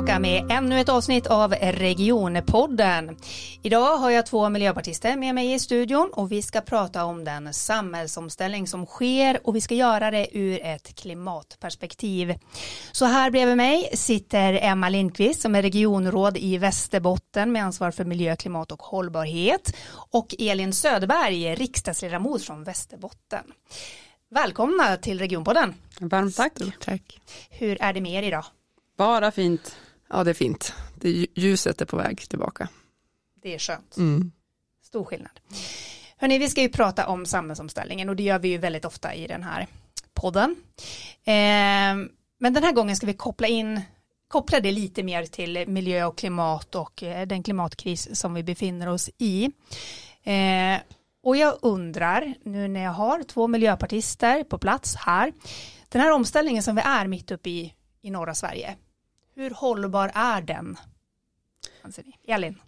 tillbaka med ännu ett avsnitt av Regionpodden. Idag har jag två miljöpartister med mig i studion och vi ska prata om den samhällsomställning som sker och vi ska göra det ur ett klimatperspektiv. Så här bredvid mig sitter Emma Lindqvist som är regionråd i Västerbotten med ansvar för miljö, klimat och hållbarhet och Elin Söderberg, riksdagsledamot från Västerbotten. Välkomna till Regionpodden. Varmt tack. tack. Hur är det med er idag? Bara fint. Ja, det är fint. Det, ljuset är på väg tillbaka. Det är skönt. Mm. Stor skillnad. Hörni, vi ska ju prata om samhällsomställningen och det gör vi ju väldigt ofta i den här podden. Eh, men den här gången ska vi koppla in koppla det lite mer till miljö och klimat och eh, den klimatkris som vi befinner oss i. Eh, och jag undrar, nu när jag har två miljöpartister på plats här, den här omställningen som vi är mitt uppe i, i norra Sverige, hur hållbar är den? Anser ni? Elin?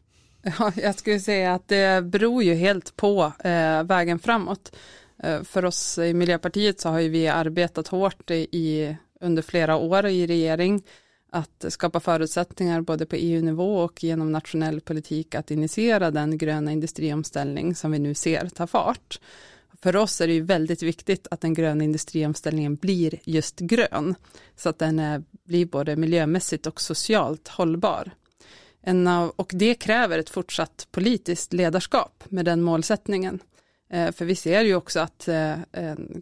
Ja, jag skulle säga att det beror ju helt på eh, vägen framåt. Eh, för oss i Miljöpartiet så har ju vi arbetat hårt i, under flera år i regering att skapa förutsättningar både på EU-nivå och genom nationell politik att initiera den gröna industriomställning som vi nu ser ta fart. För oss är det ju väldigt viktigt att den gröna industriomställningen blir just grön, så att den är, blir både miljömässigt och socialt hållbar. En av, och det kräver ett fortsatt politiskt ledarskap med den målsättningen. Eh, för vi ser ju också att eh,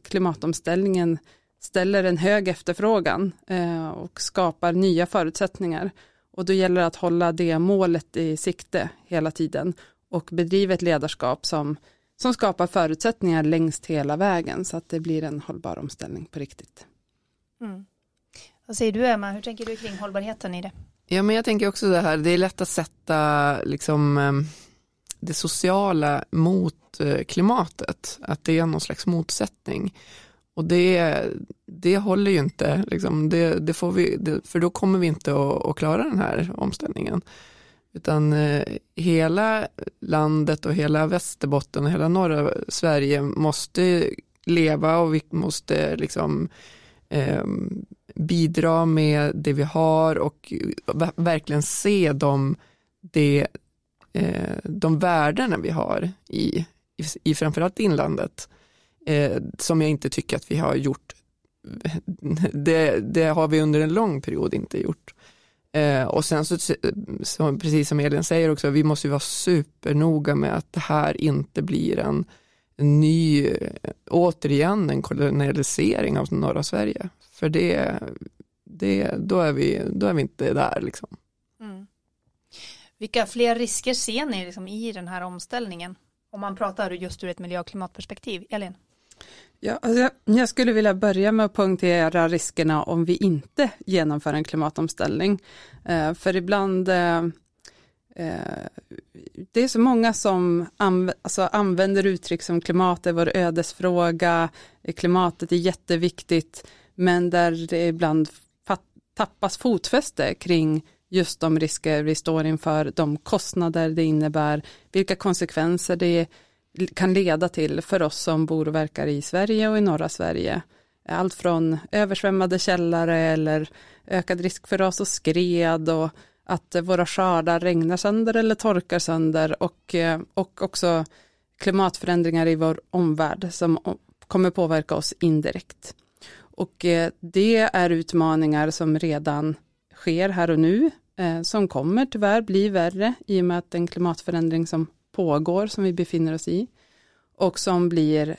klimatomställningen ställer en hög efterfrågan eh, och skapar nya förutsättningar. Och då gäller det att hålla det målet i sikte hela tiden och bedriva ett ledarskap som, som skapar förutsättningar längst hela vägen så att det blir en hållbar omställning på riktigt. Mm. Vad säger du Emma, hur tänker du kring hållbarheten i det? Ja men jag tänker också det här, det är lätt att sätta liksom ehm, det sociala mot eh, klimatet, att det är någon slags motsättning. Och det, det håller ju inte, liksom, det, det får vi, det, för då kommer vi inte att, att, klara den här omställningen. Utan eh, hela landet och hela Västerbotten och hela norra Sverige måste leva och vi måste liksom eh, bidra med det vi har och verkligen se de, det, eh, de värdena vi har i, i, i framförallt inlandet eh, som jag inte tycker att vi har gjort. Det, det har vi under en lång period inte gjort. Eh, och sen så, så, precis som Elin säger också, vi måste vara supernoga med att det här inte blir en, en ny, återigen en kolonialisering av norra Sverige. För det, det, då, är vi, då är vi inte där liksom. Mm. Vilka fler risker ser ni liksom i den här omställningen? Om man pratar just ur ett miljö och klimatperspektiv. Elin? Ja, alltså jag skulle vilja börja med att poängtera riskerna om vi inte genomför en klimatomställning. Eh, för ibland eh, Eh, det är så många som anv alltså använder uttryck som klimat är vår ödesfråga, eh, klimatet är jätteviktigt, men där det ibland tappas fotfäste kring just de risker vi står inför, de kostnader det innebär, vilka konsekvenser det kan leda till för oss som bor och verkar i Sverige och i norra Sverige. Allt från översvämmade källare eller ökad risk för ras och skred och att eh, våra skördar regnar sönder eller torkar sönder och, eh, och också klimatförändringar i vår omvärld som kommer påverka oss indirekt. Och eh, det är utmaningar som redan sker här och nu, som kommer tyvärr bli värre i och med att den klimatförändring som pågår, som vi befinner oss i, och som blir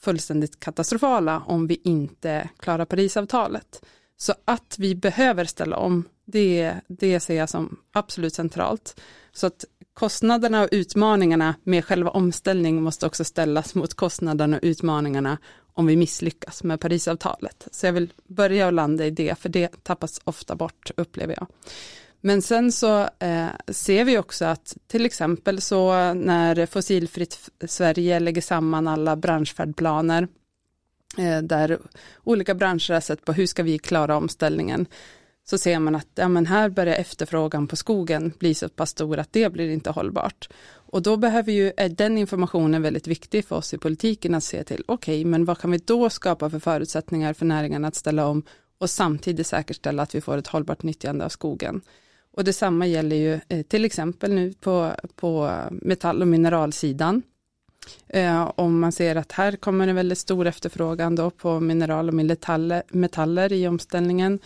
fullständigt katastrofala om vi inte klarar Parisavtalet. Så att vi behöver ställa om, det, det ser jag som absolut centralt. Så att kostnaderna och utmaningarna med själva omställning måste också ställas mot kostnaderna och utmaningarna om vi misslyckas med Parisavtalet. Så jag vill börja och landa i det, för det tappas ofta bort, upplever jag. Men sen så eh, ser vi också att till exempel så när Fossilfritt Sverige lägger samman alla branschfärdplaner eh, där olika branscher har sett på hur ska vi klara omställningen så ser man att ja, men här börjar efterfrågan på skogen bli så pass stor att det blir inte hållbart. Och då behöver ju, är den informationen väldigt viktig för oss i politiken att se till, okej, okay, men vad kan vi då skapa för förutsättningar för näringen att ställa om och samtidigt säkerställa att vi får ett hållbart nyttjande av skogen. Och detsamma gäller ju eh, till exempel nu på, på metall och mineralsidan. Eh, om man ser att här kommer en väldigt stor efterfrågan då på mineral och metaller, metaller i omställningen.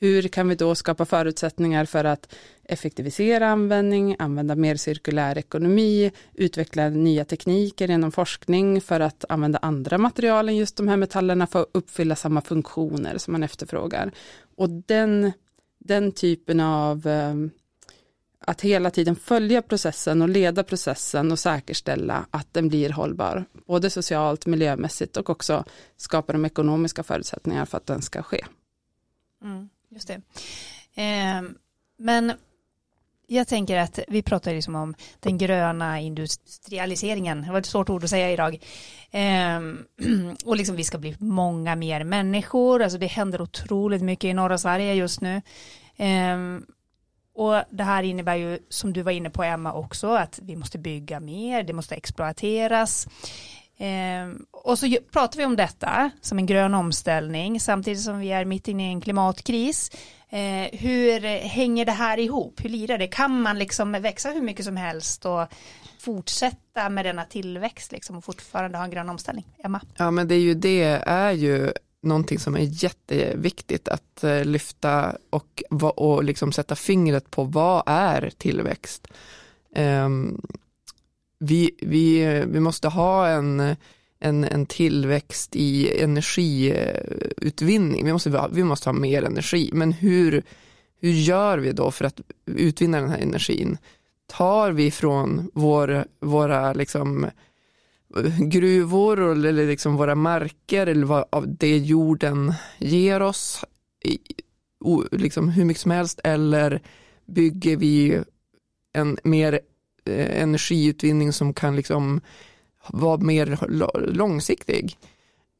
Hur kan vi då skapa förutsättningar för att effektivisera användning, använda mer cirkulär ekonomi, utveckla nya tekniker inom forskning för att använda andra material än just de här metallerna för att uppfylla samma funktioner som man efterfrågar. Och den, den typen av ehm, att hela tiden följa processen och leda processen och säkerställa att den blir hållbar, både socialt, miljömässigt och också skapa de ekonomiska förutsättningar för att den ska ske. Mm, just det. Eh, men jag tänker att vi pratar liksom om den gröna industrialiseringen, det var ett svårt ord att säga idag. Ehm, och liksom vi ska bli många mer människor, alltså det händer otroligt mycket i norra Sverige just nu. Ehm, och det här innebär ju, som du var inne på Emma också, att vi måste bygga mer, det måste exploateras. Eh, och så pratar vi om detta som en grön omställning samtidigt som vi är mitt inne i en klimatkris. Eh, hur hänger det här ihop? Hur lirar det? Kan man liksom växa hur mycket som helst och fortsätta med denna tillväxt liksom och fortfarande ha en grön omställning? Emma? Ja men det är ju det är ju någonting som är jätteviktigt att eh, lyfta och, och liksom sätta fingret på vad är tillväxt. Um, vi, vi, vi måste ha en, en, en tillväxt i energiutvinning. Vi måste, vi måste ha mer energi, men hur, hur gör vi då för att utvinna den här energin? Tar vi från vår, våra liksom, gruvor eller liksom våra marker eller vad av det jorden ger oss liksom hur mycket som helst eller bygger vi en mer Eh, energiutvinning som kan liksom vara mer långsiktig.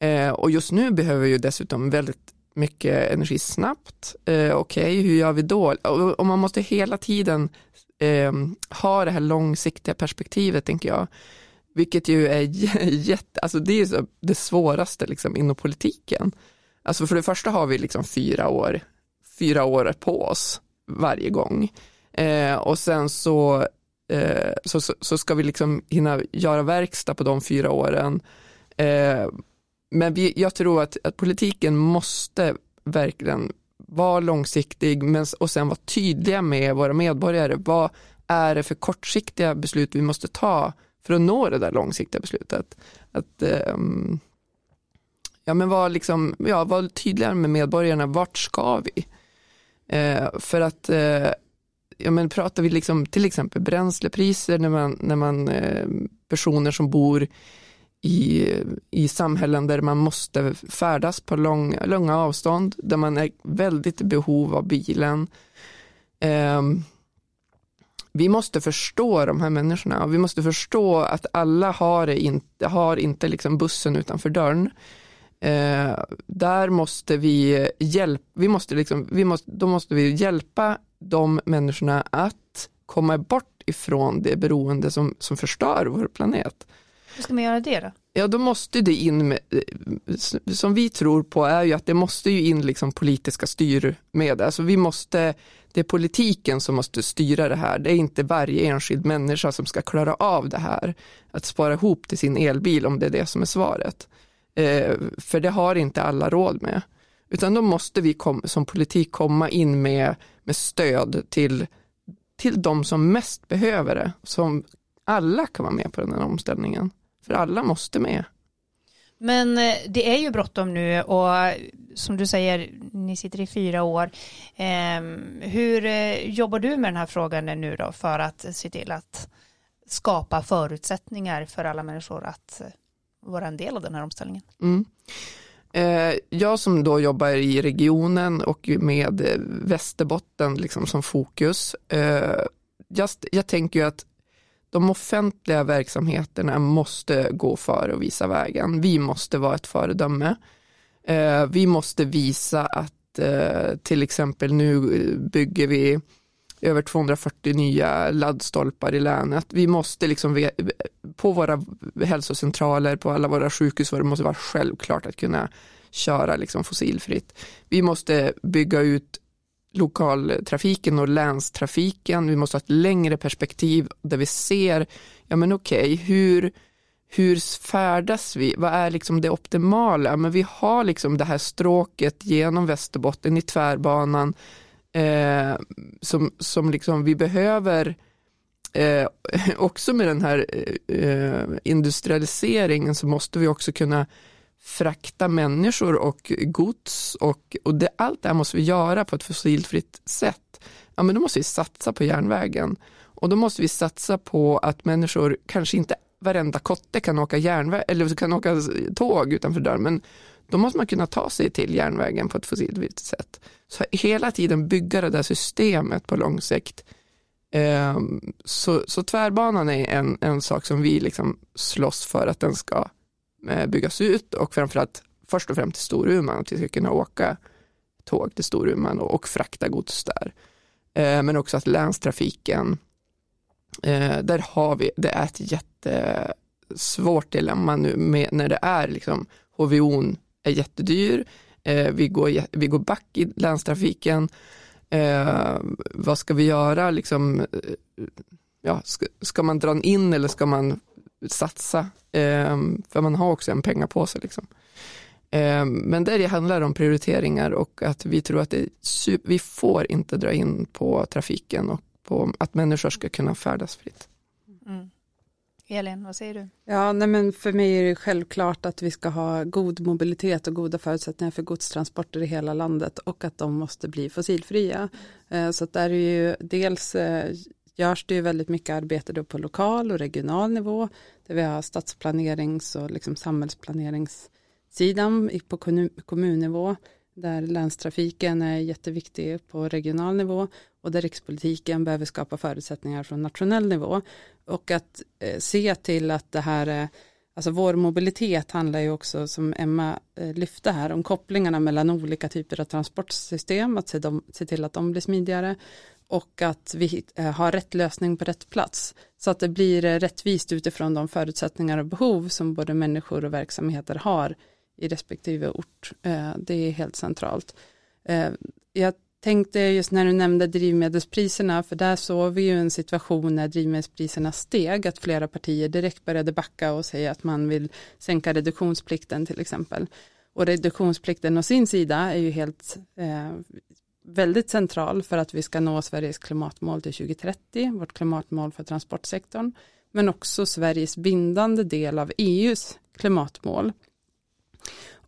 Eh, och just nu behöver vi ju dessutom väldigt mycket energi snabbt. Eh, Okej, okay, hur gör vi då? Och, och man måste hela tiden eh, ha det här långsiktiga perspektivet, tänker jag. Vilket ju är jätte, alltså det är så det svåraste liksom inom politiken. Alltså för det första har vi liksom fyra år, fyra år på oss varje gång. Eh, och sen så, eh, så, så, så, ska vi liksom hinna göra verkstad på de fyra åren. Eh, men vi, jag tror att, att politiken måste verkligen vara långsiktig men, och sen vara tydliga med våra medborgare. Vad är det för kortsiktiga beslut vi måste ta för att nå det där långsiktiga beslutet. Att eh, ja, men var, liksom, ja, var tydligare med medborgarna, vart ska vi? Eh, för att eh, ja, men pratar vi liksom, till exempel bränslepriser när man, när man eh, personer som bor i, i samhällen där man måste färdas på lång, långa avstånd, där man är väldigt i behov av bilen. Eh, vi måste förstå de här människorna och vi måste förstå att alla har, inte, har inte liksom bussen utanför dörren. Eh, där måste vi hjälpa, vi måste liksom, vi måste, då måste vi hjälpa de människorna att komma bort ifrån det beroende som, som förstör vår planet. Hur ska man göra det då? Ja, då måste det in, med, som vi tror på är ju att det måste ju in liksom politiska styrmedel. Alltså vi måste, det är politiken som måste styra det här. Det är inte varje enskild människa som ska klara av det här. Att spara ihop till sin elbil om det är det som är svaret. Eh, för det har inte alla råd med. Utan då måste vi kom, som politik komma in med, med stöd till, till de som mest behöver det. Som alla kan vara med på den här omställningen. För alla måste med. Men eh, det är ju bråttom nu och som du säger, ni sitter i fyra år. Ehm, hur eh, jobbar du med den här frågan nu då för att se till att skapa förutsättningar för alla människor att eh, vara en del av den här omställningen? Mm. Eh, jag som då jobbar i regionen och med eh, Västerbotten liksom som fokus, eh, just, jag tänker ju att de offentliga verksamheterna måste gå före och visa vägen. Vi måste vara ett föredöme. Vi måste visa att till exempel nu bygger vi över 240 nya laddstolpar i länet. Vi måste liksom på våra hälsocentraler, på alla våra sjukhus, det måste vara självklart att kunna köra liksom fossilfritt. Vi måste bygga ut lokaltrafiken och länstrafiken. Vi måste ha ett längre perspektiv där vi ser, ja men okej, okay, hur, hur färdas vi? Vad är liksom det optimala? Men vi har liksom det här stråket genom Västerbotten i tvärbanan eh, som, som liksom vi behöver eh, också med den här eh, industrialiseringen så måste vi också kunna frakta människor och gods och, och det, allt det här måste vi göra på ett fossilfritt sätt. Ja, men då måste vi satsa på järnvägen och då måste vi satsa på att människor kanske inte varenda kotte kan åka järnväg eller kan åka tåg utanför dörren men då måste man kunna ta sig till järnvägen på ett fossilfritt sätt. Så hela tiden bygga det där systemet på lång sikt. Ehm, så, så tvärbanan är en, en sak som vi liksom slåss för att den ska eh, byggas ut och framförallt först och främst till Storuman, att vi ska kunna åka tåg till Storuman och, och frakta gods där. Ehm, men också att länstrafiken, eh, där har vi, det är ett jättesvårt dilemma nu med, när det är liksom HVO är jättedyr, eh, vi, går, vi går back i länstrafiken, eh, vad ska vi göra, liksom, eh, ja, ska, ska, man dra in eller ska man satsa? Eh, för man har också en pengapåse. Liksom. Eh, men där det handlar om prioriteringar och att vi tror att det vi får inte dra in på trafiken och på att människor ska kunna färdas fritt. Mm. Elin, vad säger du? Ja, nej men för mig är det självklart att vi ska ha god mobilitet och goda förutsättningar för godstransporter i hela landet och att de måste bli fossilfria. Mm. Så att där är ju dels eh, görs det ju väldigt mycket arbete då på lokal och regional nivå där vi har stadsplanerings och liksom samhällsplaneringssidan på kommunnivå där länstrafiken är jätteviktig på regional nivå och där rikspolitiken behöver skapa förutsättningar från nationell nivå. Och att eh, se till att det här är Alltså vår mobilitet handlar ju också som Emma eh, lyfte här om kopplingarna mellan olika typer av transportsystem, att se, dem, se till att de blir smidigare och att vi eh, har rätt lösning på rätt plats. Så att det blir eh, rättvist utifrån de förutsättningar och behov som både människor och verksamheter har i respektive ort. Eh, det är helt centralt. Eh, jag tänkte just när du nämnde drivmedelspriserna, för där såg vi ju en situation när drivmedelspriserna steg, att flera partier direkt började backa och säga att man vill sänka reduktionsplikten till exempel. Och reduktionsplikten å sin sida är ju helt eh, väldigt central för att vi ska nå Sveriges klimatmål till 2030, vårt klimatmål för transportsektorn, men också Sveriges bindande del av EUs klimatmål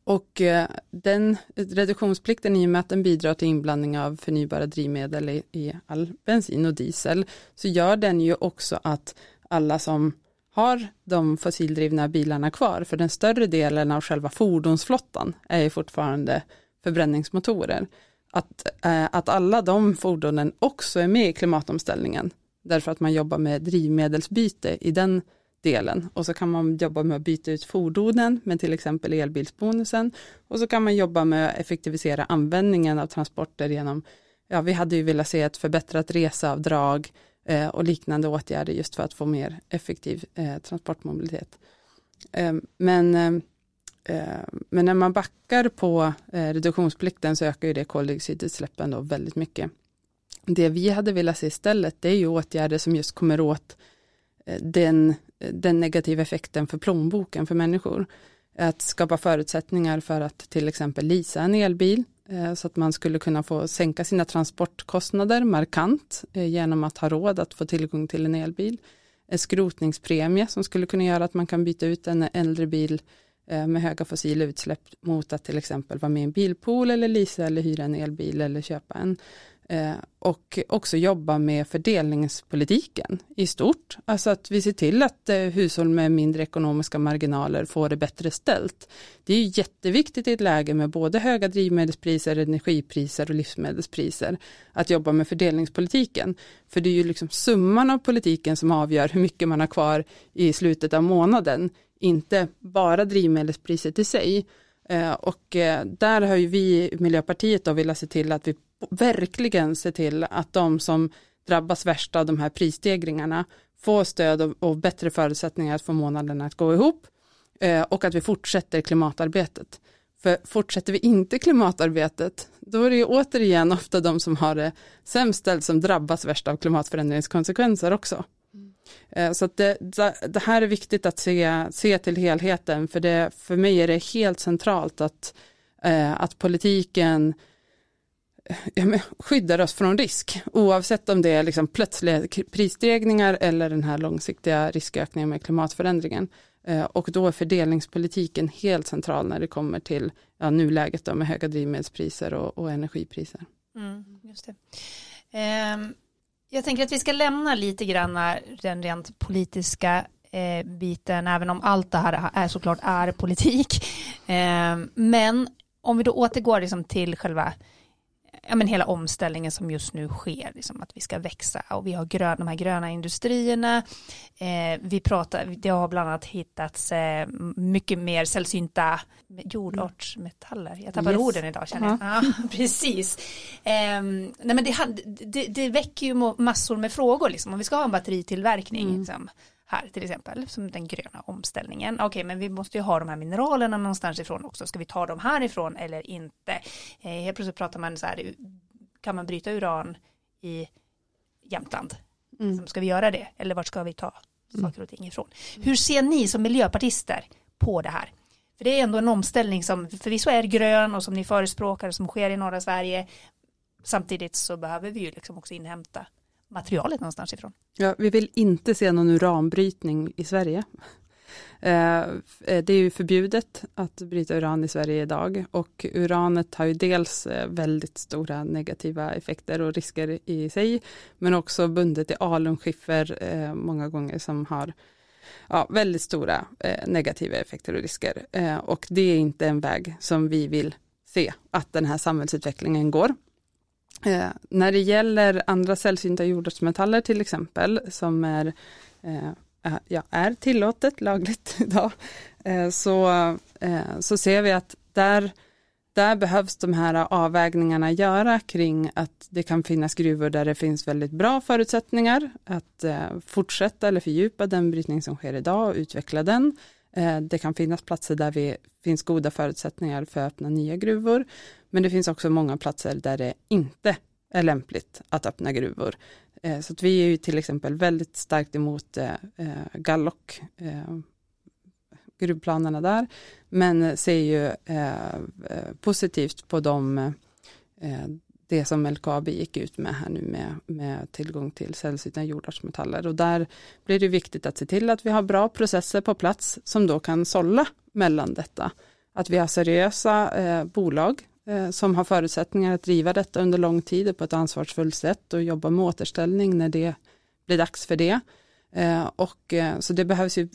och eh, den reduktionsplikten i och med att den bidrar till inblandning av förnybara drivmedel i, i all bensin och diesel så gör den ju också att alla som har de fossildrivna bilarna kvar, för den större delen av själva fordonsflottan är ju fortfarande förbränningsmotorer. Att, eh, att alla de fordonen också är med i klimatomställningen, därför att man jobbar med drivmedelsbyte i den delen och så kan man jobba med att byta ut fordonen med till exempel elbilsbonusen och så kan man jobba med att effektivisera användningen av transporter genom, ja vi hade ju velat se ett förbättrat reseavdrag eh, och liknande åtgärder just för att få mer effektiv eh, transportmobilitet. Eh, men, eh, men när man backar på eh, reduktionsplikten så ökar ju det koldioxidutsläppen då väldigt mycket. Det vi hade velat se istället det är ju åtgärder som just kommer åt eh, den den negativa effekten för plånboken för människor. Att skapa förutsättningar för att till exempel lisa en elbil eh, så att man skulle kunna få sänka sina transportkostnader markant eh, genom att ha råd att få tillgång till en elbil. En skrotningspremie som skulle kunna göra att man kan byta ut en äldre bil eh, med höga fossila utsläpp mot att till exempel vara med i en bilpool eller lisa eller hyra en elbil eller köpa en. Eh, och också jobba med fördelningspolitiken i stort. Alltså att vi ser till att eh, hushåll med mindre ekonomiska marginaler får det bättre ställt. Det är jätteviktigt i ett läge med både höga drivmedelspriser, energipriser och livsmedelspriser att jobba med fördelningspolitiken. För det är ju liksom summan av politiken som avgör hur mycket man har kvar i slutet av månaden, inte bara drivmedelspriset i sig. Eh, och där har ju vi i Miljöpartiet då velat se till att vi verkligen se till att de som drabbas värst av de här prisstegringarna får stöd och, och bättre förutsättningar att få månaderna att gå ihop eh, och att vi fortsätter klimatarbetet. För fortsätter vi inte klimatarbetet, då är det återigen ofta de som har det sämst ställt som drabbas värst av klimatförändringskonsekvenser också. Mm. Så att det, det, här är viktigt att se, se till helheten, för, det, för mig är det helt centralt att, eh, att politiken skyddar oss från risk, oavsett om det är liksom plötsliga prisstegringar eller den här långsiktiga riskökningen med klimatförändringen. Eh, och då är fördelningspolitiken helt central när det kommer till ja, nuläget då med höga drivmedelspriser och, och energipriser. Mm, just det. Um, jag tänker att vi ska lämna lite grann den rent politiska eh, biten, även om allt det här är såklart är politik. Um, men om vi då återgår liksom till själva ja, men hela omställningen som just nu sker, liksom att vi ska växa och vi har grön, de här gröna industrierna. Eh, vi pratar, det har bland annat hittats eh, mycket mer sällsynta jordartsmetaller. Jag tappar yes. orden idag känner jag. Ja, precis. Eh, nej, men det, det, det väcker ju massor med frågor, liksom, om vi ska ha en batteritillverkning. Mm. Liksom här till exempel, som den gröna omställningen. Okej, okay, men vi måste ju ha de här mineralerna någonstans ifrån också. Ska vi ta dem härifrån eller inte? Eh, helt plötsligt pratar man så här, kan man bryta uran i Jämtland? Mm. Ska vi göra det? Eller vart ska vi ta mm. saker och ting ifrån? Hur ser ni som miljöpartister på det här? För det är ändå en omställning som förvisso är grön och som ni förespråkar som sker i norra Sverige. Samtidigt så behöver vi ju liksom också inhämta materialet någonstans ifrån. Ja, vi vill inte se någon uranbrytning i Sverige. Eh, eh, det är ju förbjudet att bryta uran i Sverige idag och uranet har ju dels eh, väldigt stora negativa effekter och risker i sig, men också bundet i alunskiffer många gånger som har ja, väldigt stora negativa effekter och risker. Och det är inte en väg som vi vill se att den här samhällsutvecklingen går. Eh, när det gäller andra sällsynta jordartsmetaller till exempel, som är, eh, eh ja, är tillåtet lagligt idag, eh, så, eh, så ser vi att där, där behövs de här avvägningarna göra kring att det kan finnas gruvor där det finns väldigt bra förutsättningar att eh, fortsätta eller fördjupa den brytning som sker idag och utveckla den. Eh, det kan finnas platser där det finns goda förutsättningar för att öppna nya gruvor, men det finns också många platser där det inte är lämpligt att öppna gruvor. Eh, så att vi är ju till exempel väldigt starkt emot eh, Gallock gruvplanerna där, men ser ju positivt på de det som LKAB gick ut med här nu med, med tillgång till sällsynta jordartsmetaller. Och där blir det viktigt att se till att vi har bra processer på plats som då kan sålla mellan detta. Att vi har seriösa eh, bolag eh, som har förutsättningar att driva detta under lång tid på ett ansvarsfullt sätt och jobba med återställning när det blir dags för det. Eh, och, eh, så det behövs ju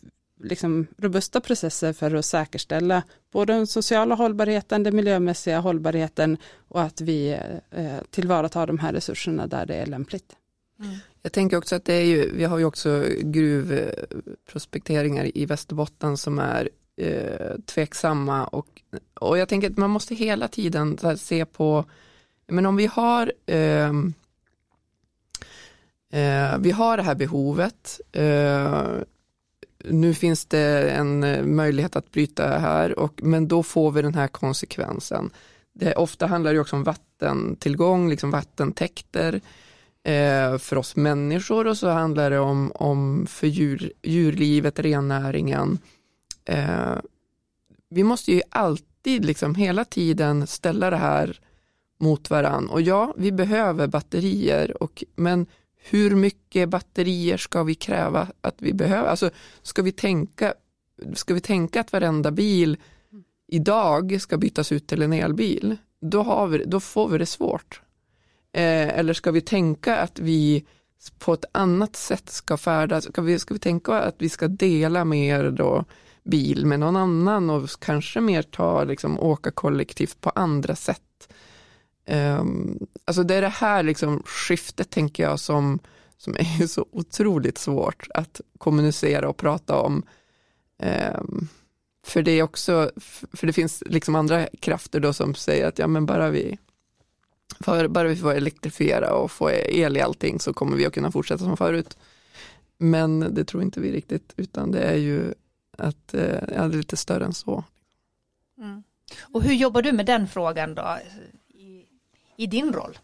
liksom robusta processer för att säkerställa både den sociala hållbarheten, den miljömässiga hållbarheten och att vi eh, tillvaratar de här resurserna där det är lämpligt. Mm. Jag tänker också att det är ju, vi har ju också gruvprospekteringar i Västerbotten som är eh, tveksamma och, och jag tänker att man måste hela tiden se på, men om vi har eh, eh, vi har det här behovet, eh, nu finns det en eh, möjlighet att bryta här, och, men då får vi den här konsekvensen. Det, ofta handlar det också om vattentillgång, liksom vattentäkter eh, för oss människor och så handlar det om, om för djur, djurlivet, rennäringen. Eh, vi måste ju alltid, liksom hela tiden ställa det här mot varann. Och ja, vi behöver batterier, och, men hur mycket batterier ska vi kräva att vi behöver? Alltså, ska, vi tänka, ska vi tänka att varenda bil idag ska bytas ut till en elbil? Då, har vi, då får vi det svårt. Eh, eller ska vi tänka att vi på ett annat sätt ska färdas? Ska vi, ska vi tänka att vi ska dela mer då bil med någon annan och kanske mer ta, liksom, åka kollektivt på andra sätt? Um, alltså det är det här liksom skiftet tänker jag som, som är så otroligt svårt att kommunicera och prata om. Um, för det är också, för det finns liksom andra krafter då som säger att ja men bara vi för, bara vi får elektrifiera och få el i allting så kommer vi att kunna fortsätta som förut. Men det tror inte vi riktigt, utan det är ju att eh, ja, det är lite större än så. Mm. Och hur jobbar du med den frågan då i, din roll?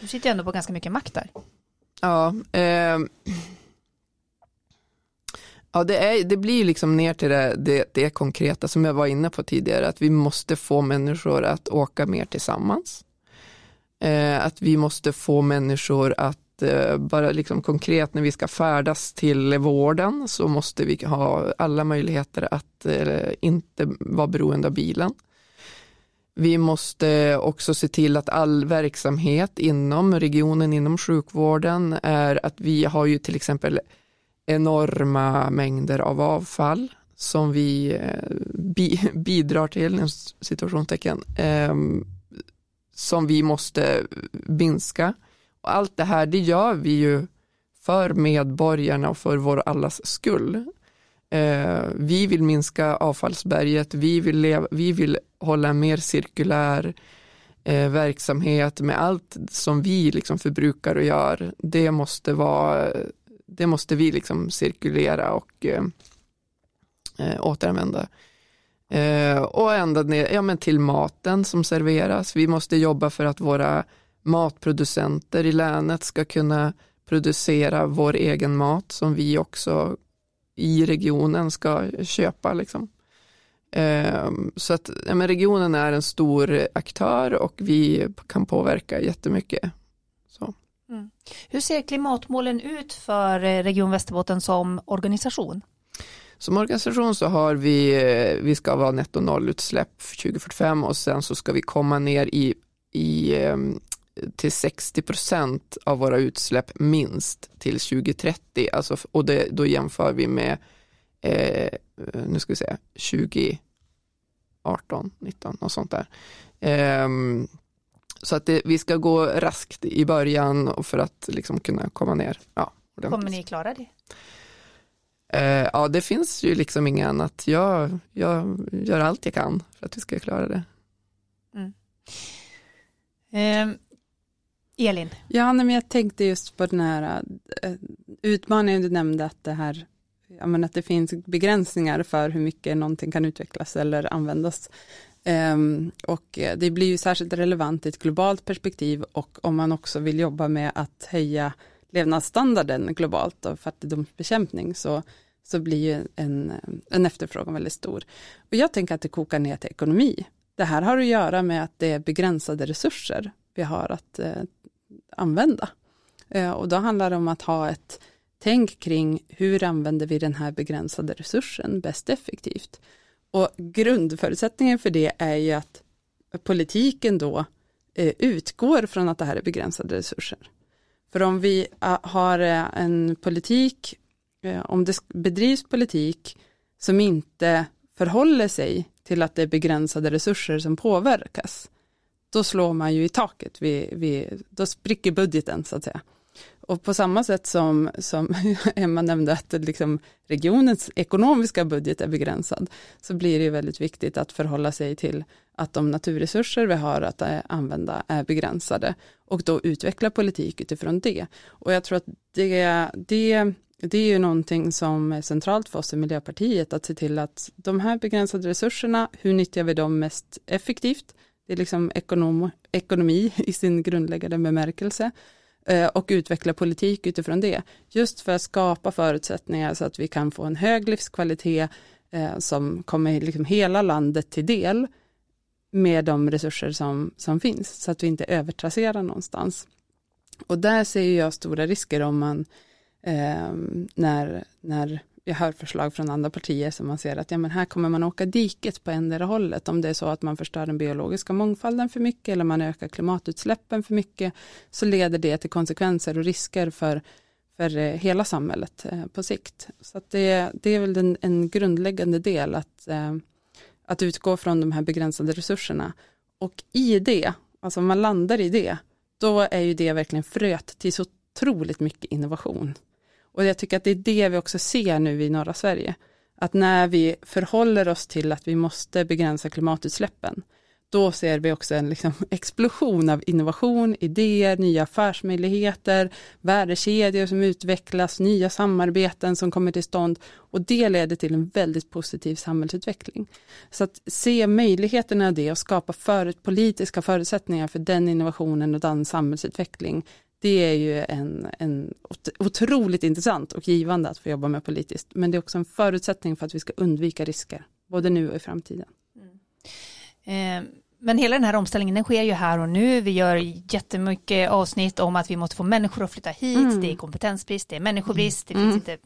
Du sitter ju ändå på ganska mycket makt där. Ja, eh, ja det, är, det blir liksom ner till det, det, det konkreta som jag var inne på tidigare, att vi måste få människor att åka mer tillsammans. Eh, att vi måste få människor att eh, bara liksom konkret när vi ska färdas till vården så måste vi ha alla möjligheter att eh, inte vara beroende av bilen. Vi måste också se till att all verksamhet inom regionen, inom sjukvården är att vi har ju till exempel enorma mängder av avfall som vi eh, bi bidrar till, situationstecken, eh, som vi måste minska. Och allt det här, det gör vi ju för medborgarna och för vår allas skull. Eh, vi vill minska avfallsberget, vi vill, leva, vi vill hålla en mer cirkulär eh, verksamhet med allt som vi liksom förbrukar och gör. Det måste, vara, det måste vi liksom cirkulera och eh, eh återanvända. Eh, och ända ner ja, men till maten som serveras. Vi måste jobba för att våra matproducenter i länet ska kunna producera vår egen mat som vi också i regionen ska köpa. Liksom. Ehm, så att ja, men regionen är en stor aktör och vi kan påverka jättemycket. Så. Mm. Hur ser klimatmålen ut för eh, Region Västerbotten som organisation? Som organisation så har vi, eh, vi ska vara netto nollutsläpp 2045 och sen så ska vi komma ner i, i ehm, till 60 procent av våra utsläpp minst till 2030. Alltså, och det, då jämför vi med, eh, nu ska vi se, 20, 18, 19 och sånt där. Um, så att det, vi ska gå raskt i början för att liksom kunna komma ner. Ja, Kommer ni klara det? Eh, ja, det finns ju liksom inget annat. Jag, jag gör allt jag kan för att vi ska klara det. Mm. Um, Elin? Ja, men jag tänkte just på den här eh, utmaningen du nämnde, att det här ja, men att det finns begränsningar för hur mycket någonting kan utvecklas eller användas. Um, och eh, det blir ju särskilt relevant i ett globalt perspektiv och om man också vill jobba med att höja levnadsstandarden globalt och fattigdomsbekämpning så, så blir ju en, en efterfrågan väldigt stor. Och jag tänker att det kokar ner till ekonomi. Det här har att göra med att det är begränsade resurser vi har att eh, använda. Eh, och då handlar det om att ha ett tänk kring hur använder vi den här begränsade resursen bäst effektivt. Och grundförutsättningen för det är ju att politiken då eh, utgår från att det här är begränsade resurser. För om vi eh, har eh, en politik, om det bedrivs politik som inte förhåller sig till att det är begränsade resurser som påverkas, då slår man ju i taket, vi, vi, då spricker budgeten så att säga. Och på samma sätt som, som Emma nämnde att liksom regionens ekonomiska budget är begränsad, så blir det väldigt viktigt att förhålla sig till att de naturresurser vi har att eh, använda är begränsade och då utveckla politik utifrån det. Och jag tror att det, det, det är ju någonting som är centralt för oss i Miljöpartiet, att se till att de här begränsade resurserna, hur nyttjar vi dem mest effektivt? Det är liksom ekonom, ekonomi i sin grundläggande bemärkelse Eh, och utveckla politik utifrån det. Just för att skapa förutsättningar så att vi kan få en hög livskvalitet eh, som kommer liksom hela landet till del med de resurser som, som finns så att vi inte övertrasserar någonstans. Och där ser jag stora risker om man eh, när, när jag hör förslag från andra partier som man ser att ja, men här kommer man åka diket på ändra hållet om det är så att man förstör den biologiska mångfalden för mycket eller man ökar klimatutsläppen för mycket så leder det till konsekvenser och risker för, för eh, hela samhället eh, på sikt. Så det, det är väl en, en grundläggande del att, eh, att utgå från de här begränsade resurserna och i det, alltså om man landar i det, då är ju det verkligen fröet till så otroligt mycket innovation. Och jag tycker att det är det vi också ser nu i norra Sverige. Att när vi förhåller oss till att vi måste begränsa klimatutsläppen, då ser vi också en liksom explosion av innovation, idéer, nya affärsmöjligheter, värdekedjor som utvecklas, nya samarbeten som kommer till stånd och det leder till en väldigt positiv samhällsutveckling. Så att se möjligheterna av det och skapa för, politiska förutsättningar för den innovationen och den samhällsutveckling, det är ju en, en otroligt intressant och givande att få jobba med politiskt, men det är också en förutsättning för att vi ska undvika risker, både nu och i framtiden. Mm. Eh, men hela den här omställningen den sker ju här och nu. Vi gör jättemycket avsnitt om att vi måste få människor att flytta hit. Mm. Det är kompetensbrist, det är människobrist, det finns mm. inte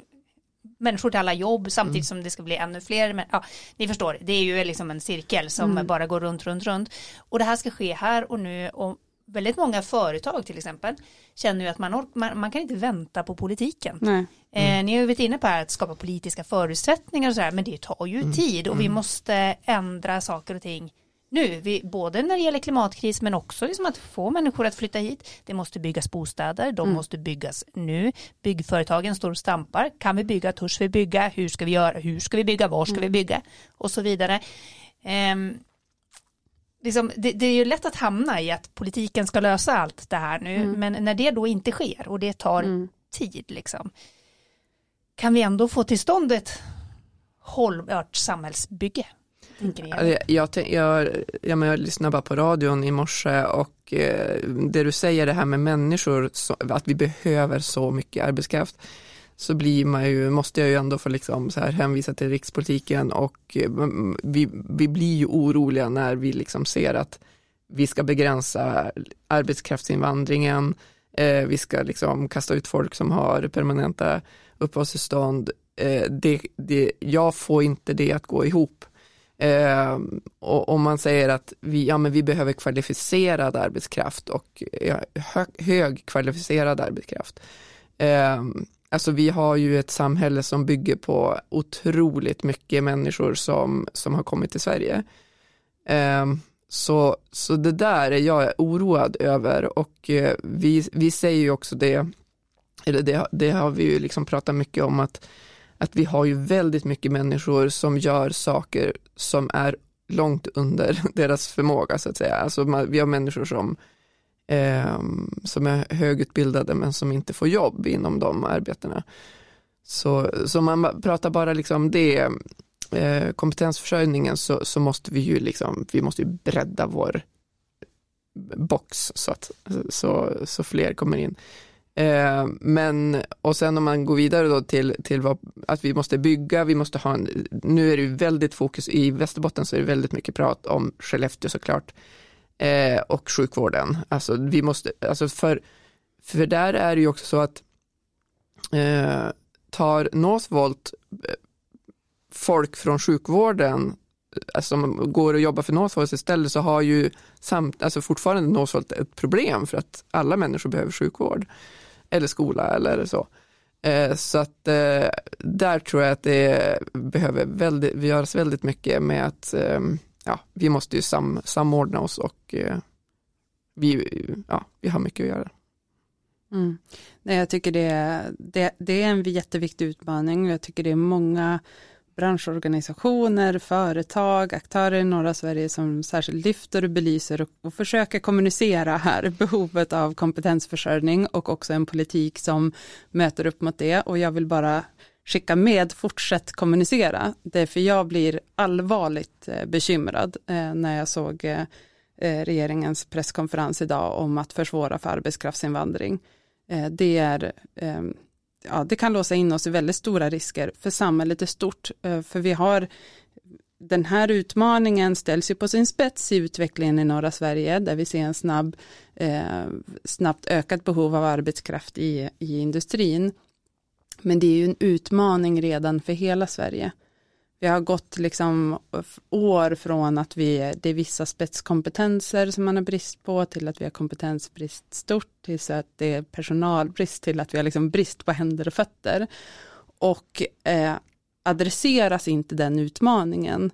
människor till alla jobb samtidigt mm. som det ska bli ännu fler. Men, ja, ni förstår, det är ju liksom en cirkel som mm. bara går runt, runt, runt. Och det här ska ske här och nu och väldigt många företag till exempel känner ju att man, man, man kan inte vänta på politiken. Mm. Eh, ni har ju varit inne på att skapa politiska förutsättningar och sådär, men det tar ju mm. tid och vi mm. måste ändra saker och ting nu, vi, både när det gäller klimatkris men också liksom att få människor att flytta hit. Det måste byggas bostäder, de mm. måste byggas nu. Byggföretagen står och stampar. Kan vi bygga, törs vi bygga, hur ska vi göra, hur ska vi bygga, var ska mm. vi bygga och så vidare. Um, liksom, det, det, är ju lätt att hamna i att politiken ska lösa allt det här nu, mm. men när det då inte sker och det tar mm. tid, liksom, kan vi ändå få till stånd ett hållbart samhällsbygge? Jag, jag, jag, jag, jag lyssnade bara på radion i morse och eh, det du säger det här med människor, så, att vi behöver så mycket arbetskraft så blir man ju, måste jag ju ändå få liksom så här hänvisa till rikspolitiken och eh, vi, vi blir ju oroliga när vi liksom ser att vi ska begränsa arbetskraftsinvandringen, eh, vi ska liksom kasta ut folk som har permanenta uppehållstillstånd. Eh, det, det, jag får inte det att gå ihop. Eh, och om man säger att vi, ja, men vi behöver kvalificerad arbetskraft och ja, hög kvalificerad arbetskraft. Eh, alltså vi har ju ett samhälle som bygger på otroligt mycket människor som, som har kommit till Sverige. Um, så, så det där är jag oroad över och uh, vi, vi säger ju också det, eller det, det har vi ju liksom pratat mycket om att att vi har ju väldigt mycket människor som gör saker som är långt under deras förmåga så att säga. Alltså vi har människor som, eh, som är högutbildade men som inte får jobb inom de arbetena. Så, så man pratar bara liksom det, eh, kompetensförsörjningen så, så måste vi ju liksom, vi måste ju bredda vår box så att så, så fler kommer in. Eh, men, och sen om man går vidare då till, till vad, att vi måste bygga, vi måste ha en, nu är det ju väldigt fokus, i Västerbotten så är det väldigt mycket prat om Skellefteå såklart, eh, och sjukvården. Alltså vi måste, alltså för, för där är det ju också så att eh, tar Northvolt eh, folk från sjukvården alltså, som går och jobbar för Northvolt istället så har ju samt, alltså fortfarande Northvolt ett problem för att alla människor behöver sjukvård eller skola eller så. Eh, så att eh, där tror jag att det behöver väldigt, göras väldigt mycket med att eh, ja, vi måste ju sam, samordna oss och eh, vi, ja, vi har mycket att göra. Mm. Nej, jag tycker det, det, det är en jätteviktig utmaning och jag tycker det är många branschorganisationer, företag, aktörer i norra Sverige som särskilt lyfter och belyser och, och försöker kommunicera här behovet av kompetensförsörjning och också en politik som möter upp mot det och jag vill bara skicka med, fortsätt kommunicera. Det är för jag blir allvarligt eh, bekymrad eh, när jag såg eh, regeringens presskonferens idag om att försvåra för arbetskraftsinvandring. Det är ehm, ja, det kan låsa in oss i väldigt stora risker för samhället i stort. För vi har den här utmaningen ställs ju på sin spets i utvecklingen i norra Sverige där vi ser en snabb, eh, snabbt ökat behov av arbetskraft i, i industrin. Men det är ju en utmaning redan för hela Sverige. Vi har gått liksom år från att vi, det är vissa spetskompetenser som man har brist på till att vi har kompetensbrist stort till så att det är personalbrist till att vi har liksom brist på händer och fötter. Och eh, adresseras inte den utmaningen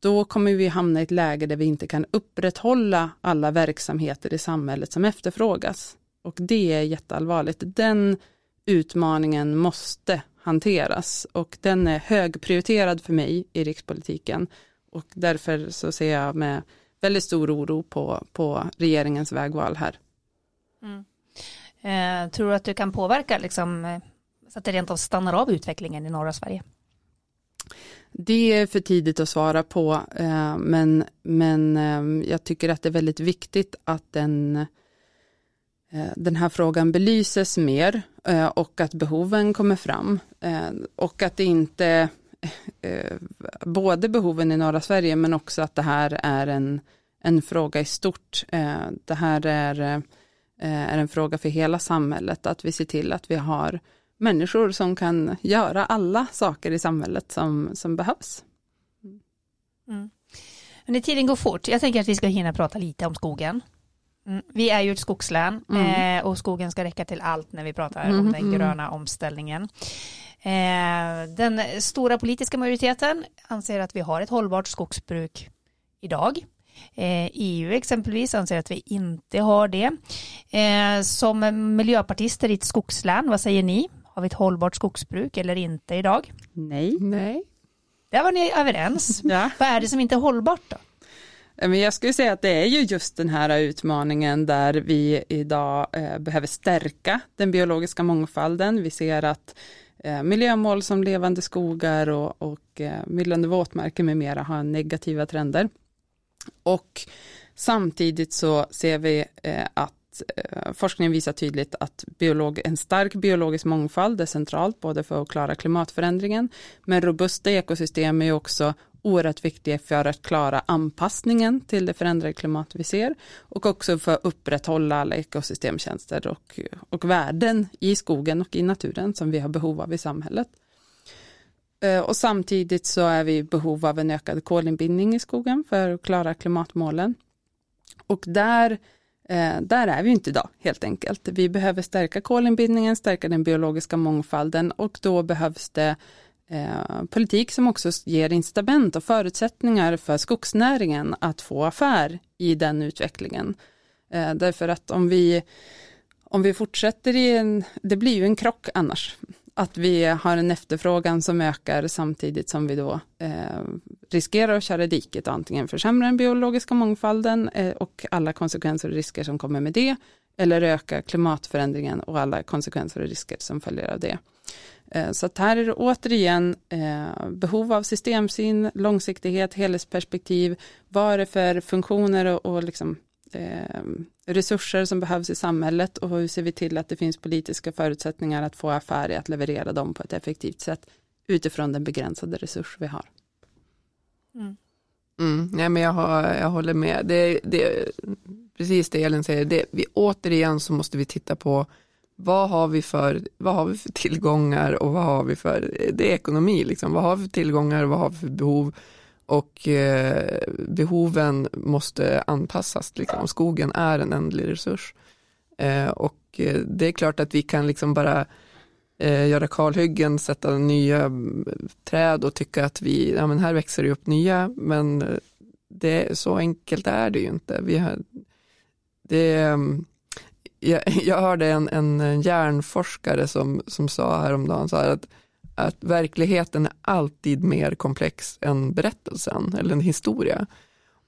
då kommer vi hamna i ett läge där vi inte kan upprätthålla alla verksamheter i samhället som efterfrågas. Och det är jätteallvarligt. Den utmaningen måste hanteras och den är högprioriterad för mig i rikspolitiken och därför så ser jag med, väldigt stor oro på, på regeringens vägval här. Mm. Eh, tror du att du kan påverka liksom, eh, så att det rent av stannar av utvecklingen i norra Sverige? Det är för tidigt att svara på, eh, men, men eh, jag tycker att det är väldigt viktigt att den, Eh, den här frågan belyses mer eh, och att behoven kommer fram. Eh, och att det inte, både behoven i norra Sverige men också att det här är en, en fråga i stort. Det här är, är en fråga för hela samhället, att vi ser till att vi har människor som kan göra alla saker i samhället som, som behövs. Mm. Men tiden går fort. Jag tänker att vi ska hinna prata lite om skogen. Mm. Vi är ju ett skogslän mm. eh, och skogen ska räcka till allt när vi pratar mm. om den mm. gröna omställningen. Eh, den stora politiska majoriteten anser att vi har ett hållbart skogsbruk idag. Eh, EU exempelvis anser att vi inte har det. Eh, som miljöpartister i ett skogslän, vad säger ni? Har vi ett hållbart skogsbruk eller inte idag? Nej. Nej. Där var ni överens. ja. Vad är det som inte är hållbart då? Eh, men jag skulle säga att det är ju just den här utmaningen där vi idag eh, behöver stärka den biologiska mångfalden. Vi ser att eh, miljömål som levande skogar och, och myllrande våtmarker med mera har negativa trender. Och samtidigt så ser vi att forskningen visar tydligt att biolog, en stark biologisk mångfald är centralt både för att klara klimatförändringen men robusta ekosystem är också oerhört viktiga för att klara anpassningen till det förändrade klimat vi ser och också för att upprätthålla alla ekosystemtjänster och, och värden i skogen och i naturen som vi har behov av i samhället. Eh, och samtidigt så är vi i behov av en ökad kolinbindning i skogen för att klara klimatmålen. Och där eh, där är vi inte idag helt enkelt. Vi behöver stärka kolinbindningen, stärka den biologiska mångfalden och då behövs det eh, politik som också ger incitament och förutsättningar för skogsnäringen att få affär i den utvecklingen. Eh, därför att om vi, om vi fortsätter i en, det blir ju en krock annars att vi har en efterfrågan som ökar samtidigt som vi då eh, riskerar att köra diket och antingen försämra den biologiska mångfalden eh, och alla konsekvenser och risker som kommer med det eller öka klimatförändringen och alla konsekvenser och risker som följer av det. Eh, så att här är det återigen eh, behov av systemsyn, långsiktighet, helhetsperspektiv, vad är det för funktioner och, och liksom eh, resurser som behövs i samhället och hur ser vi till att det finns politiska förutsättningar att få affär i att leverera dem på ett effektivt sätt utifrån den begränsade resurs vi har. Mm. Mm, nej, men jag, har, jag håller med. Det, det, precis det Elin säger, det, vi, återigen så måste vi titta på vad har, vi för, vad har vi för tillgångar och vad har vi för, det är ekonomi, liksom. vad har vi för tillgångar och vad har vi för behov och eh, behoven måste anpassas. Liksom. Skogen är en ändlig resurs. Eh, och eh, det är klart att vi kan liksom bara eh, göra kalhyggen, sätta nya mm, träd och tycka att vi, ja men här växer det upp nya, men eh, det, så enkelt är det ju inte. Vi har, det, mm, jag, jag hörde en, en hjärnforskare som, som sa häromdagen så här att att verkligheten är alltid mer komplex än berättelsen eller en historia.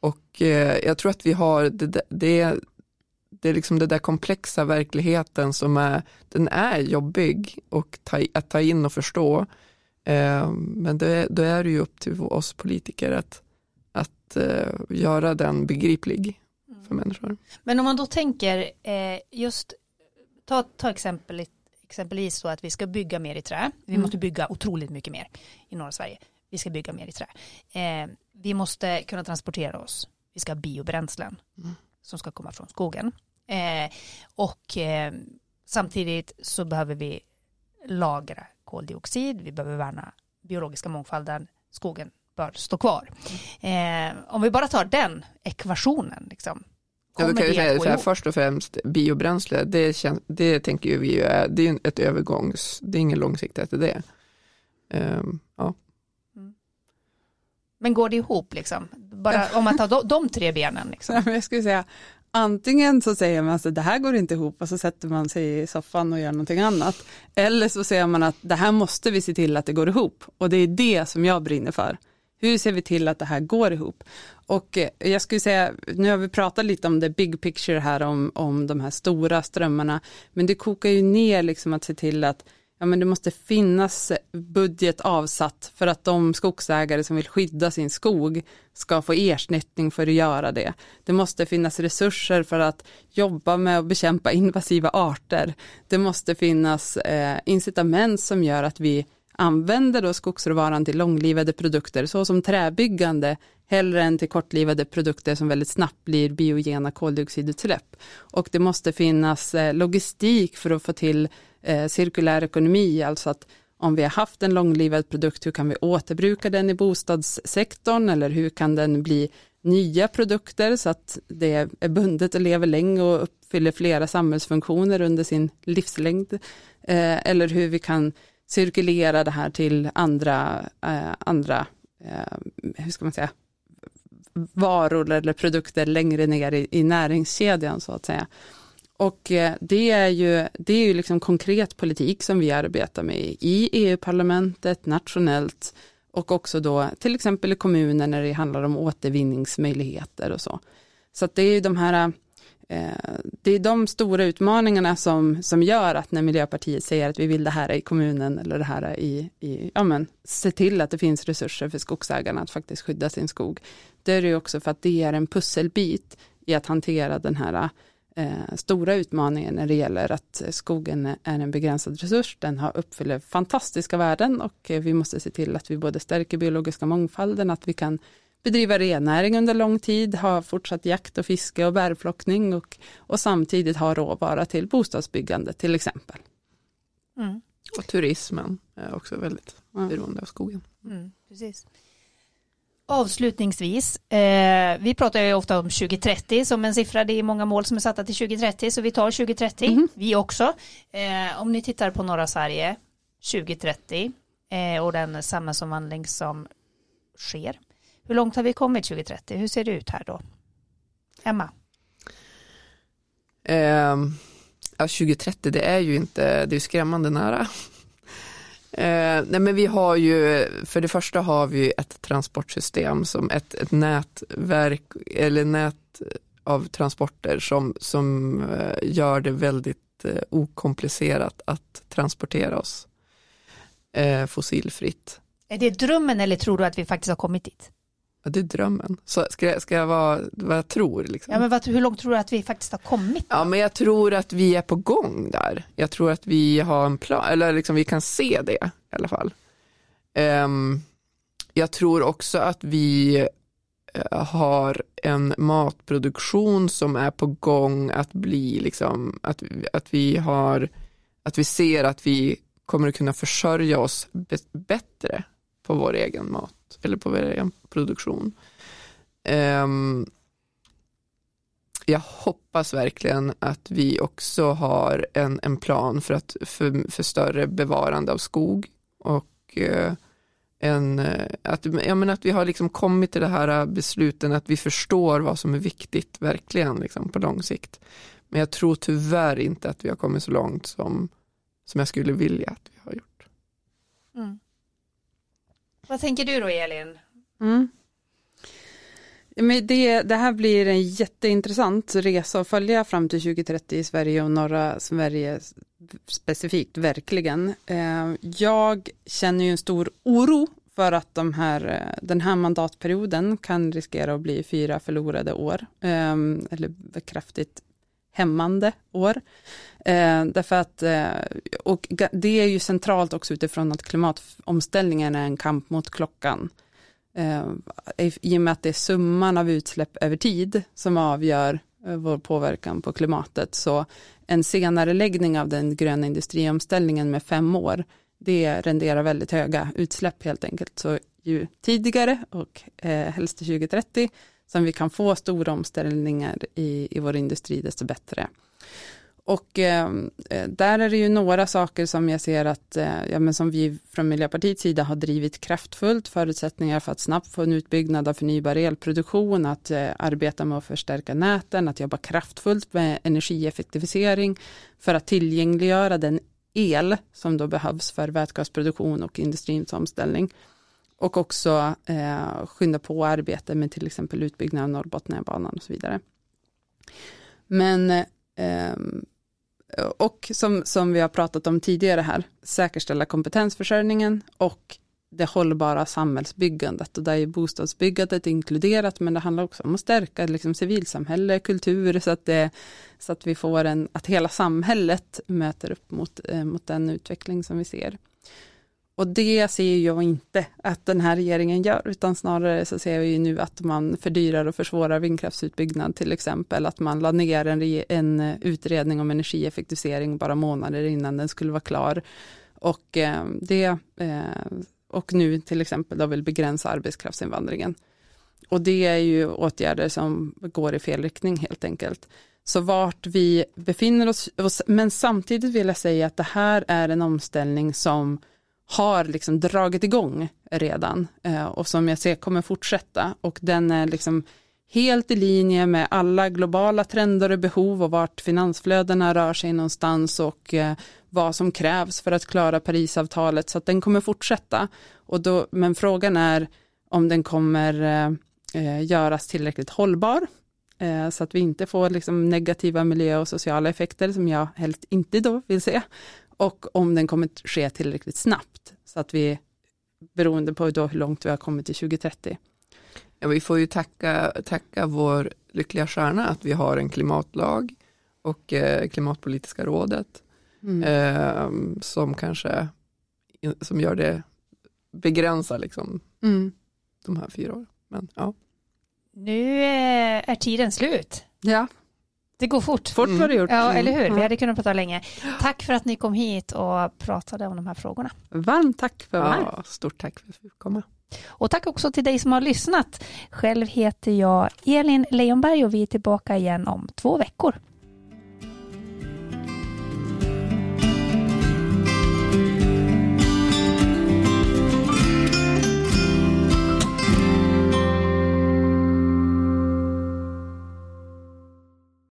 Och eh, jag tror att vi har det, det, det är liksom den där komplexa verkligheten som är, den är jobbig och ta, att ta in och förstå. Eh, men det, då är det ju upp till oss politiker att, att eh, göra den begriplig för människor. Men om man då tänker eh, just, ta, ta exempel exempelvis så att vi ska bygga mer i trä. Vi mm. måste bygga otroligt mycket mer i norra Sverige. Vi ska bygga mer i trä. Eh, vi måste kunna transportera oss. Vi ska ha biobränslen mm. som ska komma från skogen. Eh, och eh, samtidigt så behöver vi lagra koldioxid. Vi behöver värna biologiska mångfalden. Skogen bör stå kvar. Mm. om vi bara tar den ekvationen, liksom, Ja, kan ju säga så här, först och främst biobränsle, det, känns, det tänker vi ju är, det är ett övergångs, det är ingen långsiktighet i det. Um, ja. Mm. Men går det ihop liksom? Bara om man tar de, de tre benen liksom. Ja, jag skulle säga, antingen så säger man att det här går inte ihop och så sätter man sig i soffan och gör någonting annat. Eller så säger man att det här måste vi se till att det går ihop och det är det som jag brinner för. Hur ser vi till att det här går ihop? Och eh, jag skulle säga, nu har vi pratat lite om det big picture här om, om de här stora strömmarna, men det kokar ju ner liksom att se till att ja, men det måste finnas budget avsatt för att de skogsägare som vill skydda sin skog ska få ersättning för att göra det. Det måste finnas resurser för att jobba med att bekämpa invasiva arter. Det måste finnas eh, incitament som gör att vi använder då skogsråvaran till långlivade produkter såsom träbyggande hellre än till kortlivade produkter som väldigt snabbt blir biogena koldioxidutsläpp. Och det måste finnas eh, logistik för att få till eh, cirkulär ekonomi, alltså att om vi har haft en långlivad produkt, hur kan vi återbruka den i bostadssektorn eller hur kan den bli nya produkter så att det är bundet och lever länge och uppfyller flera samhällsfunktioner under sin livslängd. Eh, eller hur vi kan cirkulera det här till andra, eh, andra eh, hur ska man säga, varor eller produkter längre ner i, i näringskedjan så att säga. Och eh, det är ju, det är ju liksom konkret politik som vi arbetar med i EU-parlamentet, nationellt och också då till exempel i kommuner när det handlar om återvinningsmöjligheter och så. Så att det är ju de här Eh, det är de stora utmaningarna som, som gör att när Miljöpartiet säger att vi vill det här i kommunen eller det här i, i ja men, se till att det finns resurser för skogsägarna att faktiskt skydda sin skog. Det är det också för att det är en pusselbit i att hantera den här eh, stora utmaningen när det gäller att skogen är en begränsad resurs. Den har uppfyller fantastiska värden och eh, vi måste se till att vi både stärker biologiska mångfalden, att vi kan bedriva rennäring under lång tid, ha fortsatt jakt och fiske och bärplockning och, och samtidigt ha råvara till bostadsbyggande till exempel. Mm. Och turismen är också väldigt ja. beroende av skogen. Mm, precis. Avslutningsvis, eh, vi pratar ju ofta om 2030 som en siffra, det är många mål som är satta till 2030 så vi tar 2030, mm. vi också. Eh, om ni tittar på norra Sverige 2030 eh, och den samhällsomvandling som sker, hur långt har vi kommit 2030? Hur ser det ut här då? Emma? Eh, ja, 2030 det är ju inte, det är skrämmande nära. Eh, nej men vi har ju, för det första har vi ett transportsystem som ett, ett nätverk eller nät av transporter som, som eh, gör det väldigt eh, okomplicerat att transportera oss eh, fossilfritt. Är det drömmen eller tror du att vi faktiskt har kommit dit? Ja, det är drömmen. Så ska, jag, ska jag vara vad jag tror? Liksom? Ja, men vad, hur långt tror du att vi faktiskt har kommit? Då? Ja, men jag tror att vi är på gång där. Jag tror att vi har en plan, eller liksom vi kan se det i alla fall. Um, jag tror också att vi uh, har en matproduktion som är på gång att bli liksom, att, att vi har, att vi ser att vi kommer att kunna försörja oss bättre på vår egen mat eller på vår produktion. Um, jag hoppas verkligen att vi också har en, en plan för, att, för, för större bevarande av skog och uh, en, eh, att, ja, men att vi har liksom kommit till det här eh, besluten att vi förstår vad som är viktigt verkligen liksom, på lång sikt. Men jag tror tyvärr inte att vi har kommit så långt som, som jag skulle vilja att vi har gjort. Mm. Vad tänker du då Elin? Mm. Men det, det här blir en jätteintressant resa att följa fram till 2030 i Sverige och norra Sverige specifikt, verkligen. Eh, jag känner ju en stor oro för att de här, eh, den här mandatperioden kan riskera att bli fyra förlorade år, eh, eller kraftigt hämmande år. Eh, därför att, eh, och det är ju centralt också utifrån att klimatomställningen är en kamp mot klockan. Eh, I och med att det är summan av utsläpp över tid som avgör eh, vår påverkan på klimatet. Så en senare läggning av den gröna industriomställningen med fem år, det renderar väldigt höga utsläpp helt enkelt. Så ju tidigare och eh, helst till 2030 som vi kan få stora omställningar i, i vår industri, desto bättre. Och ehm, eh, där är det ju några saker som jag ser att, eh, ja, men som vi från Miljöpartiets sida har drivit kraftfullt, förutsättningar för att snabbt få en utbyggnad av förnybar elproduktion, att eh, arbeta med att förstärka näten, att jobba kraftfullt med energieffektivisering för att tillgängliggöra den el som då behövs för vätgasproduktion och industrins omställning och också eh, skynda på arbetet med till exempel utbyggnad av Norrbotniabanan och så vidare. Men eh, och som, som vi har pratat om tidigare här, säkerställa kompetensförsörjningen och det hållbara samhällsbyggandet och där är bostadsbyggandet inkluderat men det handlar också om att stärka liksom civilsamhälle, kultur så att, det, så att vi får en, att hela samhället möter upp mot, eh, mot den utveckling som vi ser. Och det ser jag inte att den här regeringen gör, utan snarare så ser vi nu att man fördyrar och försvårar vindkraftsutbyggnad till exempel, att man la ner en, en utredning om energieffektivisering bara månader innan den skulle vara klar. Och eh, det eh, och nu till exempel då vill begränsa arbetskraftsinvandringen. Och det är ju åtgärder som går i fel riktning helt enkelt. Så vart vi befinner oss, men samtidigt vill jag säga att det här är en omställning som har liksom dragit igång redan eh, och som jag ser kommer fortsätta. Och den är liksom helt i linje med alla globala trender och behov och vart finansflödena rör sig någonstans och eh, vad som krävs för att klara Parisavtalet. Så att den kommer fortsätta. Och då, men frågan är om den kommer eh, göras tillräckligt hållbar så att vi inte får liksom negativa miljö och sociala effekter som jag helst inte då vill se och om den kommer ske tillräckligt snabbt så att vi beroende på då hur långt vi har kommit till 2030. Ja, vi får ju tacka, tacka vår lyckliga stjärna att vi har en klimatlag och eh, klimatpolitiska rådet mm. eh, som kanske som gör det begränsar liksom mm. de här fyra åren. Men, ja. Nu är tiden slut. Ja. Det går fort. Fort var det gjort. Ja, eller hur. Vi mm. hade kunnat prata länge. Tack för att ni kom hit och pratade om de här frågorna. Varmt tack för att ja, Stort tack för att vi fick komma. Och tack också till dig som har lyssnat. Själv heter jag Elin Leonberg och vi är tillbaka igen om två veckor.